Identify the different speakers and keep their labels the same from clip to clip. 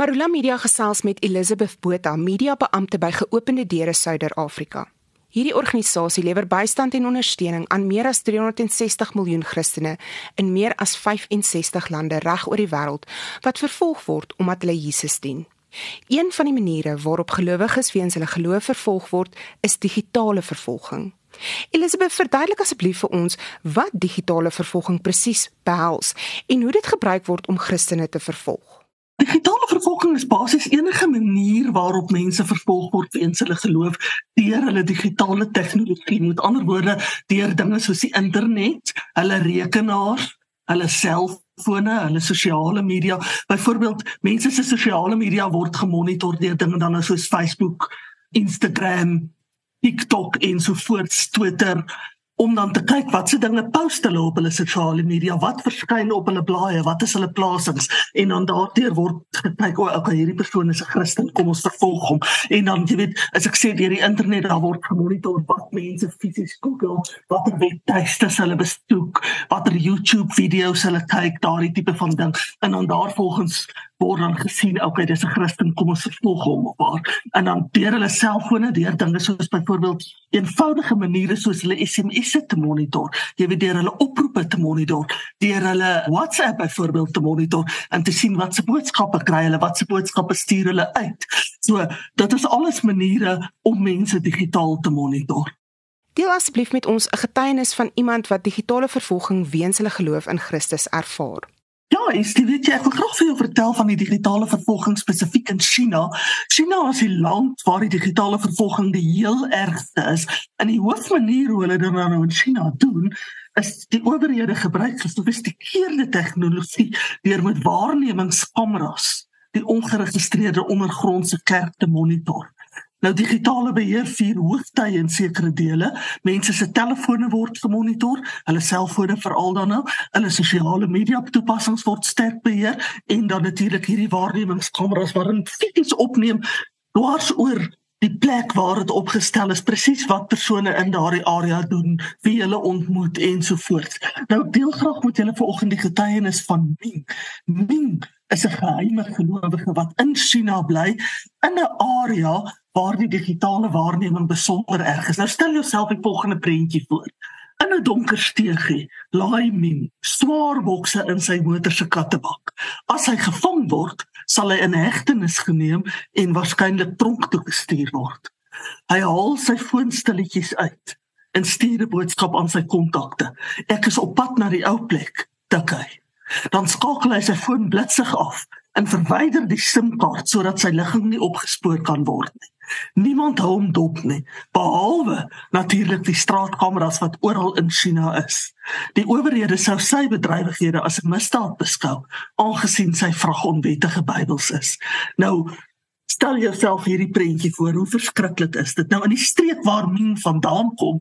Speaker 1: Marula Media gesels met Elizabeth Botha, mediabeampte by Geopende Deure Suider-Afrika. Hierdie organisasie lewer bystand en ondersteuning aan meer as 360 miljoen Christene in meer as 65 lande reg oor die wêreld wat vervolg word omdat hulle Jesus dien. Een van die maniere waarop gelowiges weens hulle geloof vervolg word, is digitale vervolging. Elisabeth, verduidelik asseblief vir ons wat digitale vervolging presies behels en hoe dit gebruik word om Christene te vervolg.
Speaker 2: Digitale vervolging is basies enige manier waarop mense vervolg word weens hulle geloof deur hulle digitale tegnologie. Met ander woorde, deur dinge soos die internet, hulle rekenaars, hulle selfone, hulle sosiale media. Byvoorbeeld, mense se sosiale media word gemonitor deur dinge dan soos Facebook, Instagram, TikTok en so voort, Twitter, om dan te kyk wat se dinge post hulle op hulle sosiale media, wat verskyn op hulle blaaie, wat is hulle plasings en dan daardeur word gekyk o, okay, hierdie persoon is 'n Christen, kom ons vervolg hom. En dan jy weet, as ek sê deur die internet daar word gemonitor wat mense fisies Google, watter webtuistes hulle besoek, watter YouTube video's hulle kyk, daardie tipe van ding. En dan daarvolgens word dan gesien, okay, dis 'n Christen, kom ons vervolg hom of haar. En dan deur hulle selfone, deur dinge soos byvoorbeeld eenvoudige maniere soos hulle SMS'e te monitor, jy weet deur hulle oproepe te monitor, deur hulle WhatsApp byvoorbeeld te monitor en te sien wat se boodskappe kry hulle, wat se boodskappe stuur hulle uit. So, dit is alles maniere om mense digitaal te monitor.
Speaker 1: Deel asseblief met ons 'n getuienis van iemand wat digitale vervolging weens hulle geloof in Christus ervaar.
Speaker 2: Ja, is dit weet jy ek wil graag vir jou vertel van die digitale vervolging spesifiek in China. China is die land waar die digitale vervolging die heel ergste is. En die hoofmanier hoe hulle dit nou in China doen, is die owerhede gebruik gesofistikeerde tegnologie deur met waarnemingskameras die ongeregistreerde ondergrondse kerk te monitor. Nou digitale beheer vier hoogtye in sekere dele. Mense se telefone word gemonitor, hulle selfone veral dan nou, hulle sosiale media toepassings word sterk beheer en dan natuurlik hierdie waarnemingskameras waarin fisies opneem dwars oor die plek waar dit opgestel is presies wat persone in daardie area doen, wie hulle ontmoet en so voort. Nou deel graag met julle vanoggend die getuienis van Ming. Ming is 'n geheime gelowige wat in China bly in 'n area waar die digitale waarneming besonder erg is. Nou stel jouself die volgende prentjie voor. In 'n donker steegie laai Ming swaar bokse in sy motor se kattebak. As hy gevang word, sal hy in hegtenis geneem en waarskynlik tronk toe gestuur word. Hy haal sy foon stilletjies uit en stuur 'n boodskap aan sy kontakte. Ek is op pad na die ou plek, tik hy. Dan skakel hy sy foon blitsig af en verwyder die SIM-kaart sodat sy ligging nie opgespoor kan word nie. Niemand hou hom dop nie, behalwe natuurlik die straatkameras wat oral in China is. Die owerhede sou sy bedrywighede as 'n misdaad beskou, aangesien sy vrag onwettige Bybels is. Nou Stel jouself hierdie prentjie voor, hoe verskriklik is dit? Nou in die streek waar Ming vandaan kom,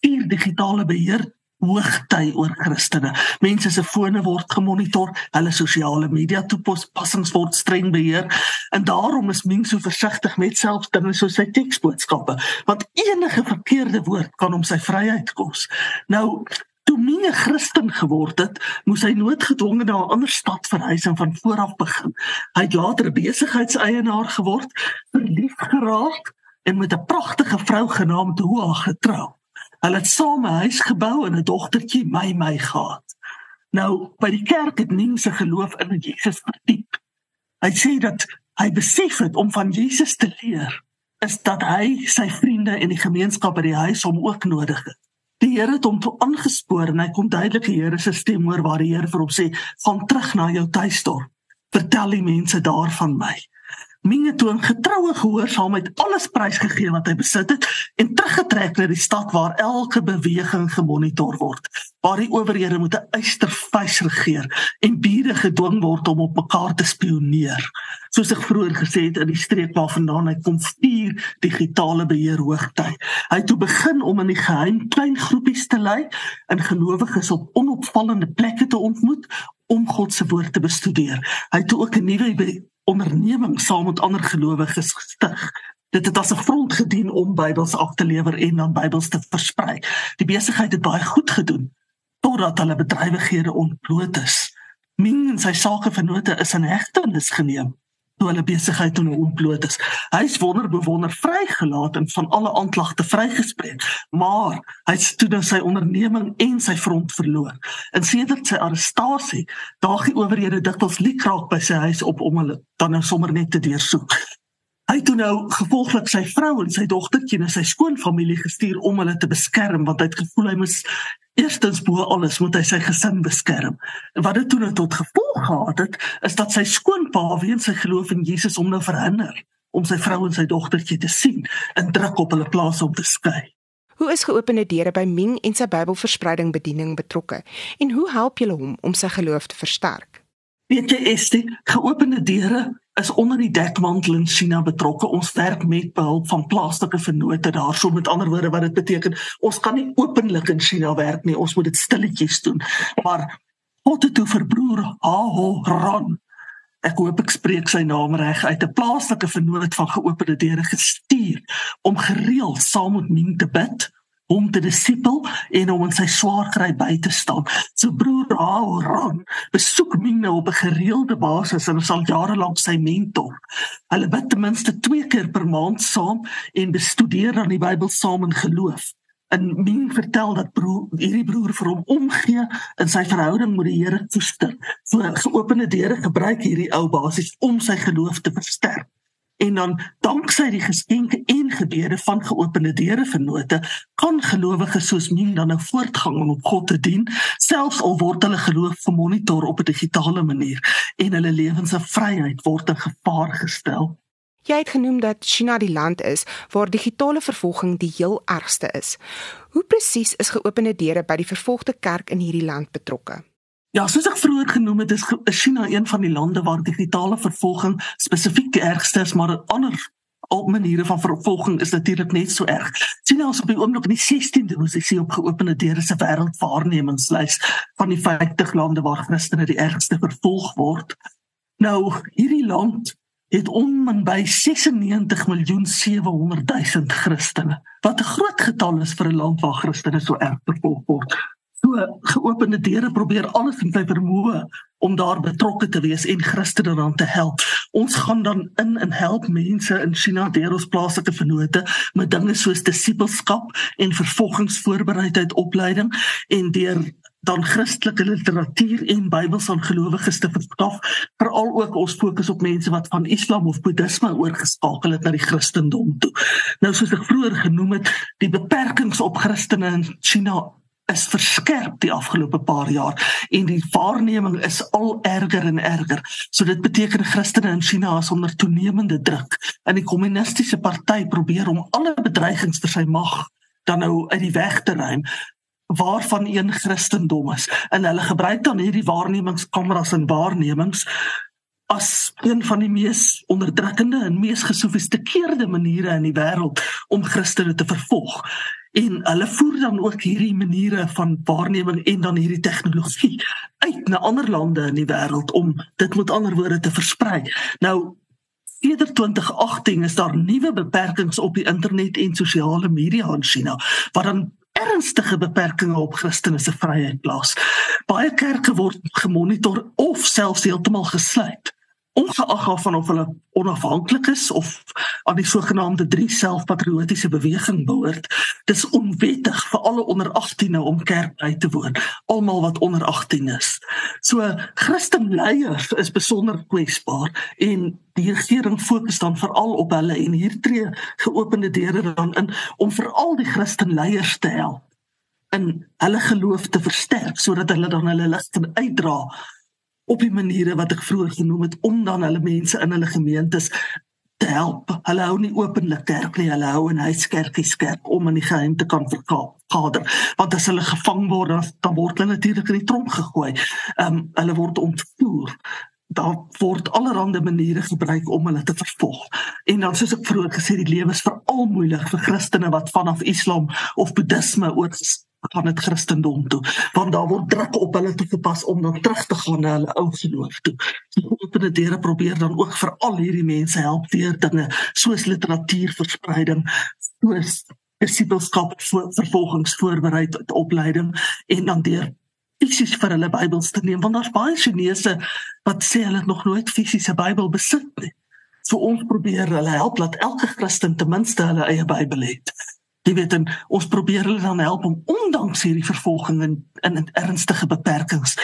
Speaker 2: vier digitale beheer hoogty oor Christene. Mense se fone word gemonitor, hulle sosiale media toepassings word streng beheer en daarom is mense so versigtig met selfs dinge soos sy teksboodskappe, want enige verkeerde woord kan hom sy vryheid kos. Nou Toe Mine Christen geword het, moes hy noodgedwonge na 'n ander stad verhuis en van voor af begin. Hy het later 'n besigheidseienaar geword, verlief geraak en met 'n pragtige vrou genaamd Hoa getrou. Hulle het saam 'n huis gebou en 'n dogtertjie my my gehad. Nou by die kerk het mense geloof in Jesus verdiep. Hy sê dat hy besef het om van Jesus te leer is dat hy sy vriende en die gemeenskap by die huis hom ook nodig het. Die Here het hom toe aangespoor en hy kom duidelik die Here se stem hoor waar die Here vir hom sê: "Gaan terug na jou tuisdorp. Vertel die mense daar van my." Minge toon getroue gehoorsaamheid alles prysgegee wat hy besit het en teruggetrek na die stad waar elke beweging gemonitor word waar die owerhede moet 'n eysterfys regeer en bure gedwing word om op mekaar te spioneer. Soos ek vroeër gesê het in die streek waarvandaan hy kom vier digitale beheer hoogty hy het toe begin om in die geheim klein groepies te lei en gelowiges op onopvallende plekke te ontmoet om God se woord te bestudeer. Hy het ook 'n nuwe onderneming saam met ander gelowiges gestig. Dit het as 'n front gedien om Bybels af te lewer en dan Bybels te versprei. Die besigheid het baie goed gedoen totdat hulle bedrywighede ontbloot is. Ming en sy sakevennote is in hegtenis geneem toe hulle besigheid toe ontbloot is. Hy is wonderbewonder vrygelaat en van alle aanklagte vrygespreek, maar hy het toe nou sy onderneming en sy front verloor. En sedert sy arrestasie, daag die owerhede dikwels liekraak by sy huis op om hulle dan nou sommer net te deursoek. Hy het nou gevolglik sy vrou en sy dogtertjie na sy skoonfamilie gestuur om hulle te beskerm want hy het gevoel hy moes eerstens bo alles moet hy sy gesin beskerm. Wat dit toe nou tot gevolg gehad het, is dat sy skoonpa weens sy geloof in Jesus hom nou verhinder om sy vrou en sy dogtertjie te sien en druk op hulle plaas om te skei.
Speaker 1: Hoe is geopende deure by Ming en sy Bybelverspreiding bediening betrokke en hoe help julle hom om sy geloof te versterk?
Speaker 2: Weet jy Estie, geopende deure is onder die dekmantel in China betrokke. Ons werk met behulp van plaaslike vennote daarso met ander woorde wat dit beteken. Ons kan nie openlik in China werk nie. Ons moet dit stilletjies doen. Maar het toe vir broer Aho Ran Ek hoop ek spreek sy naam reg uit 'n plaaslike vennoot van geopende deure gestuur om gereeld saam met Ming te bid om te disipel en om in sy swaar kry by te staan. So broer Aaron besoek nou op 'n gereelde basis en sal jare lank sy mentor. Hulle bid ten minste 2 keer per maand saam en bestudeer dan die Bybel saam in geloof. En min vertel dat broer hierdie broer vir hom omgee in sy verhouding met die Here toester. So geopende deure gebruik hierdie ou basies om sy geloof te versterk en dan danksy die geskenke en gebede van geopende deure vennote kan gelowiges soos min dan nou voortgang om op God te dien selfs al word hulle geloof gemonitor op 'n digitale manier en hulle lewens se vryheid word in gevaar gestel.
Speaker 1: Jy het genoem dat China die land is waar digitale vervolging die heel ergste is. Hoe presies is geopende deure by die vervolgde kerk in hierdie land betrokke?
Speaker 2: Ja, soos ek vroeër genoem het, is China een van die lande waar digitale vervolging spesifiek die ergste is, maar ander op maniere van vervolging is natuurlik net so erg. China is op die oomblik in die 16de posisie op geopende deure se wêreldwaarnemingslys van die 50 lande waar Christene die ergste vervolg word. Nou, hierdie land het om en by 96 miljoen 700 000 Christene. Wat 'n groot getal is vir 'n land waar Christene so erg vervolg word so geopende deure probeer alles in sy vermoë om daar betrokke te wees en Christene dan te help. Ons gaan dan in en help mense in China deur ons plaaslike vennote met dinge soos disipelskap en vervolgingsvoorbereidheid opleiding en deur dan Christelike literatuur en Bybels aan gelowiges te verskaf, veral ook ons fokus op mense wat van Islam of Boeddhisme oorgeskakel het na die Christendom toe. Nou soos ek vroeër genoem het, die beperkings op Christene in China is verskerp die afgelope paar jaar en die waarneming is al erger en erger. So dit beteken Christene in China is onder toenemende druk en die kommunistiese party probeer om alle bedreigings vir sy mag dan nou uit die weg te ruim waarvan een Christendom is. En hulle gebruik dan hierdie waarnemingskameras en waarnemings as een van die mees onderdrukkende en mees gesofistikeerde maniere in die wêreld om Christene te vervolg en hulle voer dan ook hierdie maniere van waarneming en dan hierdie tegnologie uit na ander lande in die wêreld om dit met ander woorde te versprei. Nou Eerder 2018 is daar nuwe beperkings op die internet en sosiale media in China wat dan ernstige beperkings op Christene se vryheid plaas. Baie kerke word gemonitor of selfs heeltemal gesluit ongeag van of hulle onafhanklik is of aan die sogenaamde drie selfpatriotiese beweging behoort dis onwettig vir alle onder 18e om kerk by te woon almal wat onder 18 is. So Christen leiers is besonder kwesbaar en die regering fokus dan veral op hulle en hier tree geopende deure dan in om veral die Christen leiers te help in hulle geloof te versterk sodat hulle dan hulle lig kan uitdra op die maniere wat ek vroeër genoem het om dan hulle mense in hulle gemeentes te help. Hulle hou nie openlik kerk nie, hulle hou in huiskerkies kerk om in die geheim te kan verkader. Want as hulle gevang word, dan, word hulle natuurlik in die tronk gegooi. Ehm um, hulle word ontvoer. Daar word allerlei maniere gebruik om hulle te vervolg. En dan soos ek vroeër gesê, die lewe is veral moeilik vir Christene wat vanaf Islam of Boeddhisme oorgestel van dit Christendom toe want daar word druk op hulle toe gepas om dan terug te gaan na hulle ou geloof toe. Die opene deure probeer dan ook vir al hierdie mense help deur dinge soos literatuurverspreiding, soos disipelskap vir vervolgingsvoorbereiding opleiding en dan deur fisies vir hulle Bybels te neem want daar's baie Chinese wat sê hulle het nog nooit fisiese Bybel besit nie. So ons probeer hulle help dat elke Christen ten minste hulle eie Bybel het. Jy weet en ons probeer hulle dan help om ondanks hierdie vervolging en in, in ernstige beperkings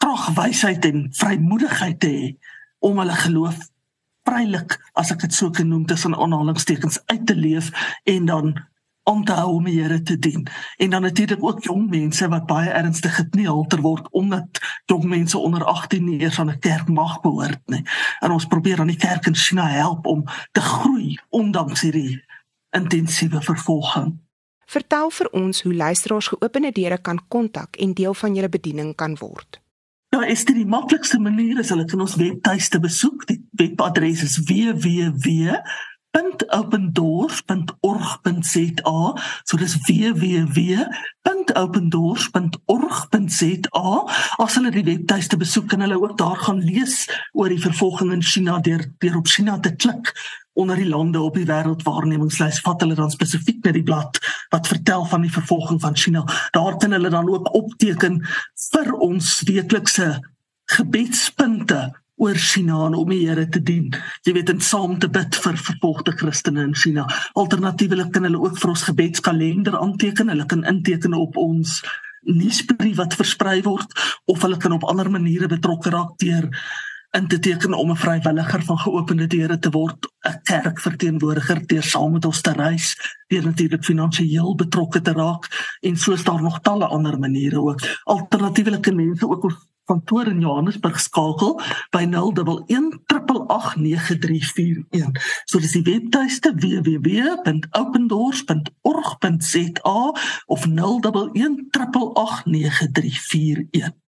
Speaker 2: krag, wysheid en vrymoedigheid te hê om hulle geloof vrylik as ek dit so kan noem tussen aanhalingstekens uit te leef en dan om te hou om die Here te dien. En dan natuurlik ook jong mense wat baie ernstig gekneelter word omdat jong mense onder 18 nie eers aan 'n kerk mag behoort nie. En ons probeer aan die kerk in China help om te groei ondanks hierdie intensiewe vervolging.
Speaker 1: Vertel vir ons hoe luisteraars geopende deure kan kontak en deel van julle bediening kan word.
Speaker 2: Ja, is dit die maklikste manier is hulle kan ons webtuiste besoek. Die webadres is www www.opendoors.org.za so dis www.opendoors.org.za as hulle die webtuiste besoek en hulle ook daar gaan lees oor die vervolging in China deur deur op China te klik onder die lande op die wêreldwaarnemingslys vat hulle dan spesifiek na die blad wat vertel van die vervolging van China. Daar kan hulle dan ook opteken vir ons weeklikse gebedspunte oor China en om die Here te dien. Jy weet en saam te bid vir vervolgde Christene in China. Alternatiefelik kan hulle ook vir ons gebedskalender aanteken. Hulle kan inteken op ons nuusbrief wat versprei word of hulle kan op ander maniere betrokke raak deur in te teken om 'n vrywilliger van geopende deure te word, 'n kerkverteenwoordiger deur saam met ons te reis, deur natuurlik finansiëel betrokke te raak en soos daar nog talle ander maniere ook. Alternatiefelik kan mense ook ons kantoor in Johannesburg skakel by 01888941. So dis die webtuiste www.opendoors.org.za of 01188941.